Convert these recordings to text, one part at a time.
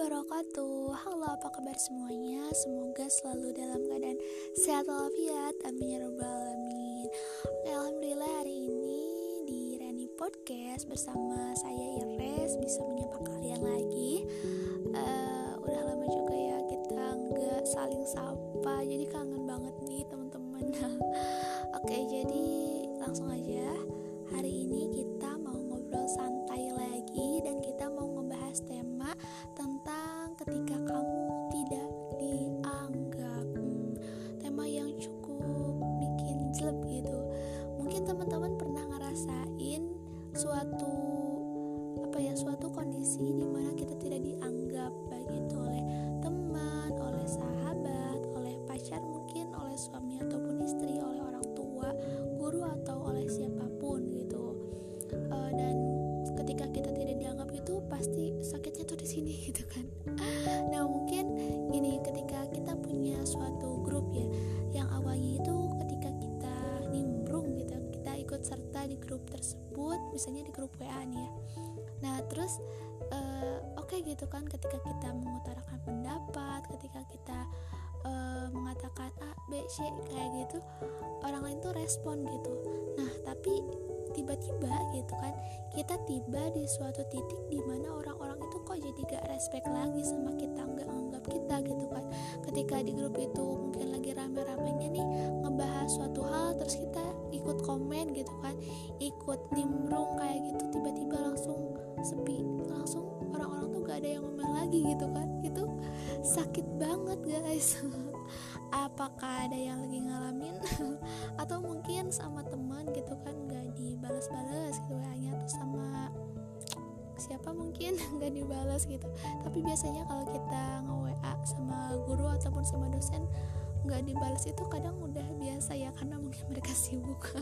wabarakatuh. Halo apa kabar semuanya? Semoga selalu dalam keadaan sehat walafiat. Amin ya rabbal alamin. Alhamdulillah hari ini di Rani Podcast Bersama saya Ires Bisa menyapa kalian lagi. Uh, Udah lama juga ya kita nggak saling sapa. Jadi kangen banget nih teman-teman. Oke jadi langsung aja. Hari ini kita mau ngobrol santai lagi Dan grup WA nih ya. Nah terus uh, oke okay gitu kan ketika kita mengutarakan pendapat ketika kita uh, mengatakan A B C kayak gitu orang lain tuh respon gitu. Nah tapi tiba-tiba gitu kan kita tiba di suatu titik di mana orang-orang jadi gak respect lagi sama kita nggak anggap kita gitu kan. Ketika di grup itu mungkin lagi rame-ramenya nih ngebahas suatu hal terus kita ikut komen gitu kan ikut nimbrung kayak gitu tiba-tiba langsung sepi langsung orang-orang tuh gak ada yang ngomel lagi gitu kan. Itu sakit banget guys. Apakah ada yang lagi ngalamin? Atau mungkin sama teman gitu kan gak dibalas-balas gitu hanya tuh sama siapa mungkin gak dibalas gitu. Tapi biasanya kalau kita nge-WA sama guru ataupun sama dosen nggak dibalas itu kadang udah biasa ya karena mungkin mereka sibuk.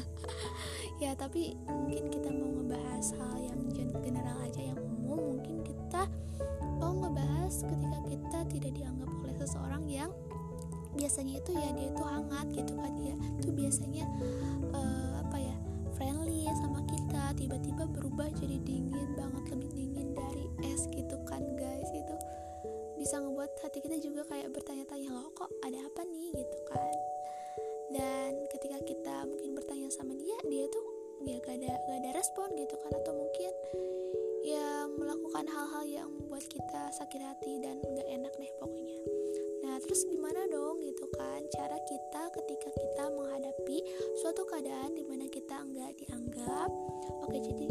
Ya tapi mungkin kita mau ngebahas hal yang general aja yang umum. Mungkin kita mau ngebahas ketika kita tidak dianggap oleh seseorang yang biasanya itu ya dia itu hangat gitu kan ya. Itu biasanya uh, apa ya friendly sama kita tiba-tiba berubah ada apa nih gitu kan dan ketika kita mungkin bertanya sama dia dia tuh ya gak ada gak ada respon gitu kan atau mungkin ya melakukan hal-hal yang membuat kita sakit hati dan gak enak deh pokoknya Nah, terus gimana dong gitu kan cara kita ketika kita menghadapi suatu keadaan di mana kita nggak dianggap? Oke, jadi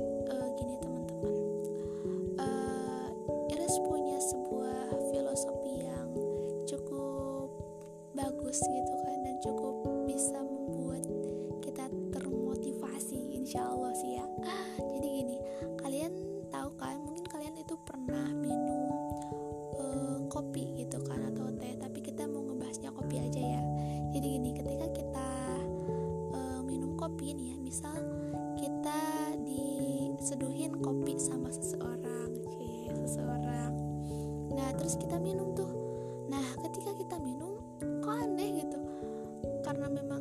insya Allah sih ya. Jadi gini, kalian tahu kan mungkin kalian itu pernah minum uh, kopi gitu kan atau teh tapi kita mau ngebahasnya kopi aja ya. Jadi gini ketika kita uh, minum kopi nih ya misal kita diseduhin kopi sama seseorang cie seseorang. Nah terus kita minum tuh. Nah ketika kita minum kok aneh gitu? Karena memang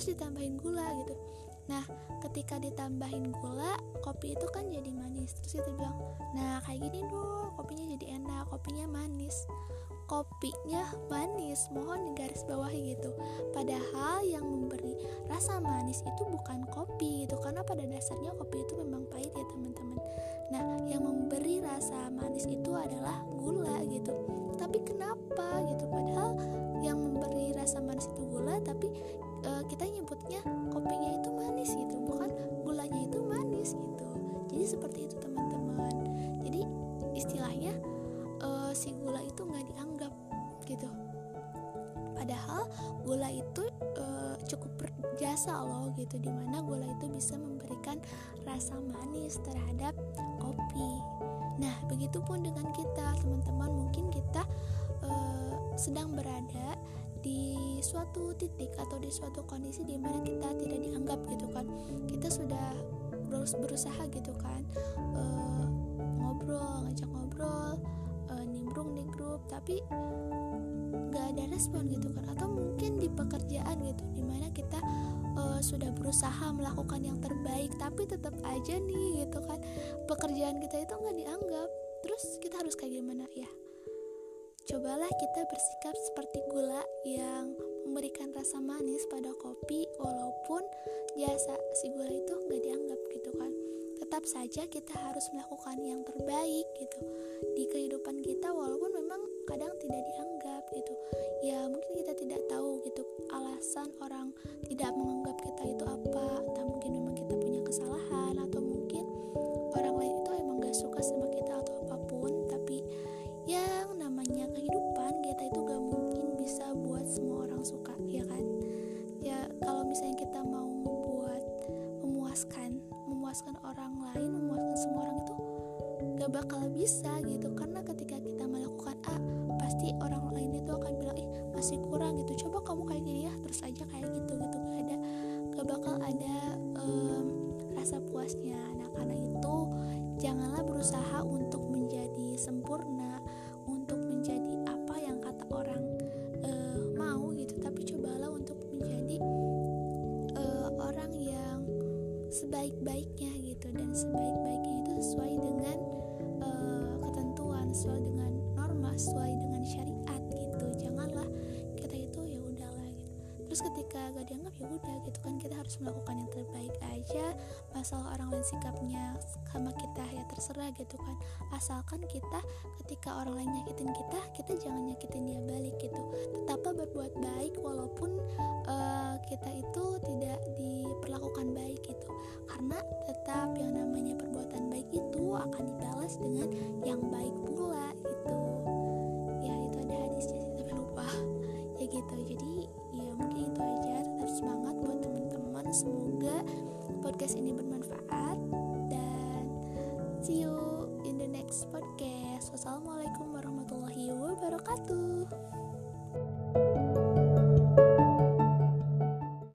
terus ditambahin gula gitu. Nah ketika ditambahin gula kopi itu kan jadi manis. Terus kita bilang nah kayak gini dong kopinya jadi enak kopinya manis. Kopinya manis mohon garis bawahi gitu. Padahal yang memberi rasa manis itu bukan kopi gitu. Karena pada dasarnya kopi itu memang pahit ya teman-teman. Nah yang memberi rasa manis itu adalah gula gitu. Tapi kenapa gitu? Padahal gitu. Padahal gula itu uh, cukup berjasa loh gitu di mana gula itu bisa memberikan rasa manis terhadap kopi. Nah begitupun dengan kita teman-teman. Mungkin kita uh, sedang berada di suatu titik atau di suatu kondisi di mana kita tidak dianggap gitu kan. Kita sudah berusaha gitu kan uh, ngobrol ngajak ngobrol grup tapi nggak ada respon gitu kan. Atau mungkin di pekerjaan gitu di mana kita uh, sudah berusaha melakukan yang terbaik tapi tetap aja nih gitu kan pekerjaan kita itu nggak dianggap. Terus kita harus kayak gimana? Ya cobalah kita bersikap seperti gula yang memberikan rasa manis pada kopi walaupun jasa si gula itu nggak dianggap gitu kan. Tetap saja kita harus melakukan yang terbaik gitu. Di kehidupan kita walaupun memang kadang tidak dianggap gitu. Ya mungkin kita tidak tahu gitu alasan orang tidak menganggap kita itu apa. Atau mungkin memang kita punya kesalahan atau mungkin orang lain itu emang gak suka sama kita gak bakal bisa gitu. Karena ketika kita melakukan A pasti orang lain itu akan bilang ih masih kurang gitu. Coba kamu kayak gini ya terus aja kayak gitu gitu. Gak ada gak bakal ada um, rasa puasnya. Nah karena itu janganlah berusaha untuk menjadi sempurna gitu. Dan sebaik-baiknya itu sesuai dengan uh, ketentuan sesuai dengan norma sesuai dengan syariat gitu. Janganlah kita itu ya udahlah gitu. Terus ketika gak dianggap ya udah gitu kan kita harus melakukan yang terbaik aja. Masalah orang lain sikapnya sama kita ya terserah gitu kan. Asalkan kita ketika orang lain nyakitin kita kita jangan nyakitin dia balik gitu. Tetaplah berbuat baik walaupun uh, kita itu tidak diperlakukan baik gitu. Karena tetap yang namanya perbuatan baik itu akan dibalas dengan yang baik pula gitu. Ya itu ada hadisnya sih tapi lupa. Ya gitu. Jadi ya mungkin itu aja. Tetap semangat buat teman-teman. Semoga podcast ini bermanfaat